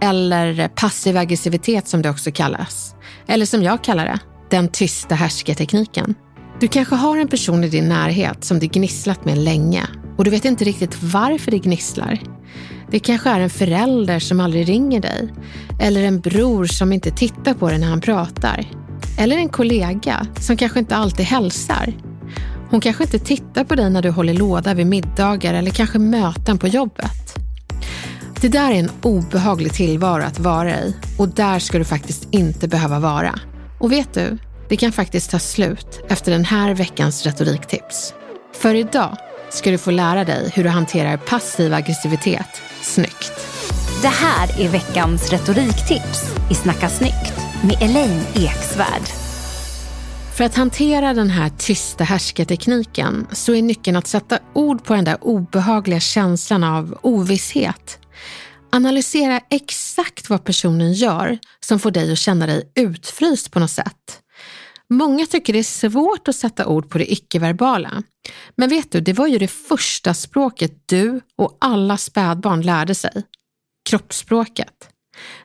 eller passiv aggressivitet som det också kallas. Eller som jag kallar det, den tysta härskartekniken. Du kanske har en person i din närhet som du gnisslat med länge och du vet inte riktigt varför det gnisslar. Det kanske är en förälder som aldrig ringer dig eller en bror som inte tittar på dig när han pratar. Eller en kollega som kanske inte alltid hälsar. Hon kanske inte tittar på dig när du håller låda vid middagar eller kanske möten på jobbet. Det där är en obehaglig tillvaro att vara i och där ska du faktiskt inte behöva vara. Och vet du, det kan faktiskt ta slut efter den här veckans retoriktips. För idag ska du få lära dig hur du hanterar passiv aggressivitet snyggt. Det här är veckans retoriktips i Snacka snyggt med Elaine Eksvärd. För att hantera den här tysta härskartekniken så är nyckeln att sätta ord på den där obehagliga känslan av ovisshet. Analysera exakt vad personen gör som får dig att känna dig utfryst på något sätt. Många tycker det är svårt att sätta ord på det icke-verbala. Men vet du, det var ju det första språket du och alla spädbarn lärde sig. Kroppsspråket.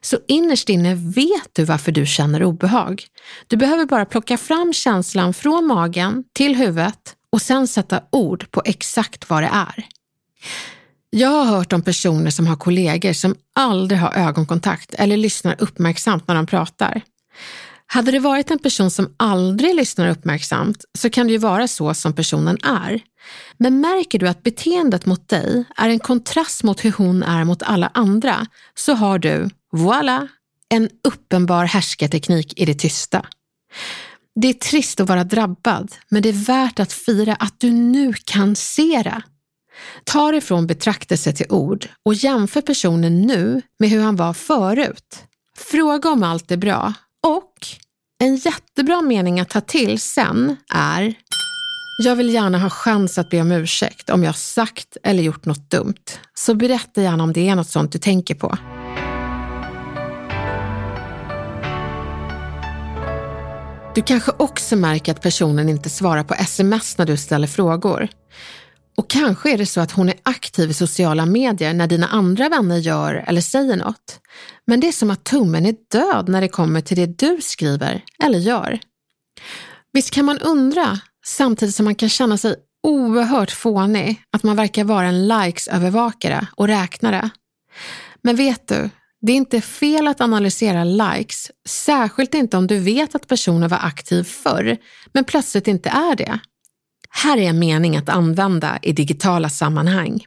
Så innerst inne vet du varför du känner obehag. Du behöver bara plocka fram känslan från magen till huvudet och sen sätta ord på exakt vad det är. Jag har hört om personer som har kollegor som aldrig har ögonkontakt eller lyssnar uppmärksamt när de pratar. Hade det varit en person som aldrig lyssnar uppmärksamt så kan det ju vara så som personen är. Men märker du att beteendet mot dig är en kontrast mot hur hon är mot alla andra så har du, voilà, en uppenbar härskarteknik i det tysta. Det är trist att vara drabbad, men det är värt att fira att du nu kan se det. Ta det från betraktelse till ord och jämför personen nu med hur han var förut. Fråga om allt är bra och en jättebra mening att ta till sen är jag vill gärna ha chans att be om ursäkt om jag sagt eller gjort något dumt. Så berätta gärna om det är något sånt du tänker på. Du kanske också märker att personen inte svarar på sms när du ställer frågor. Och kanske är det så att hon är aktiv i sociala medier när dina andra vänner gör eller säger något. Men det är som att tummen är död när det kommer till det du skriver eller gör. Visst kan man undra, samtidigt som man kan känna sig oerhört fånig, att man verkar vara en likes-övervakare och räknare. Men vet du, det är inte fel att analysera likes, särskilt inte om du vet att personen var aktiv förr, men plötsligt inte är det. Här är en mening att använda i digitala sammanhang.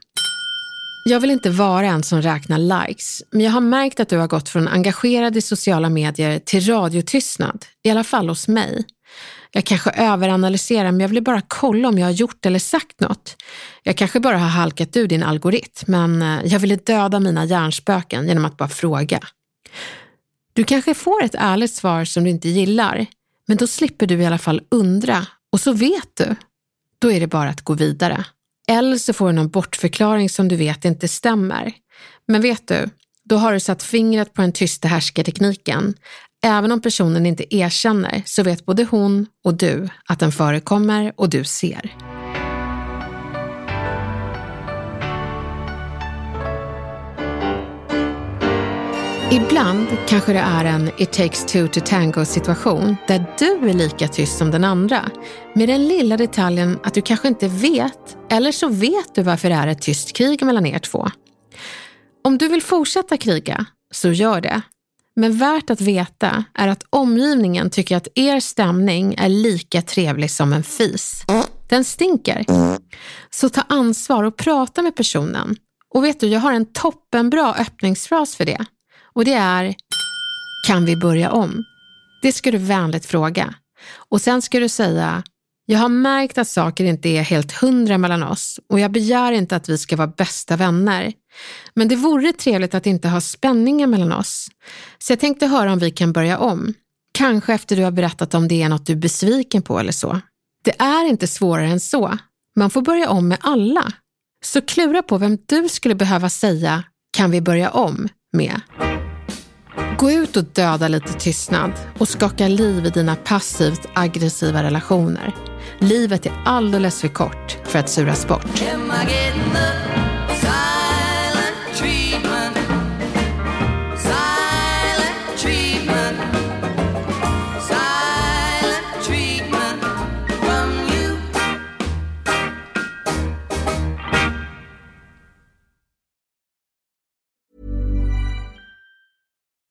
Jag vill inte vara en som räknar likes, men jag har märkt att du har gått från engagerad i sociala medier till radiotystnad, i alla fall hos mig. Jag kanske överanalyserar, men jag vill bara kolla om jag har gjort eller sagt något. Jag kanske bara har halkat ur din algoritm, men eh, jag ville döda mina hjärnspöken genom att bara fråga. Du kanske får ett ärligt svar som du inte gillar, men då slipper du i alla fall undra och så vet du då är det bara att gå vidare. Eller så får du någon bortförklaring som du vet inte stämmer. Men vet du, då har du satt fingret på den tysta härskartekniken. Även om personen inte erkänner så vet både hon och du att den förekommer och du ser. Ibland kanske det är en it takes two to tango situation där du är lika tyst som den andra. Med den lilla detaljen att du kanske inte vet, eller så vet du varför det är ett tyst krig mellan er två. Om du vill fortsätta kriga, så gör det. Men värt att veta är att omgivningen tycker att er stämning är lika trevlig som en fis. Den stinker. Så ta ansvar och prata med personen. Och vet du, jag har en toppenbra öppningsfras för det. Och det är, kan vi börja om? Det ska du vänligt fråga. Och sen ska du säga, jag har märkt att saker inte är helt hundra mellan oss och jag begär inte att vi ska vara bästa vänner. Men det vore trevligt att inte ha spänningar mellan oss. Så jag tänkte höra om vi kan börja om. Kanske efter du har berättat om det är något du är besviken på eller så. Det är inte svårare än så. Man får börja om med alla. Så klura på vem du skulle behöva säga kan vi börja om med. Gå ut och döda lite tystnad och skaka liv i dina passivt aggressiva relationer. Livet är alldeles för kort för att suras bort.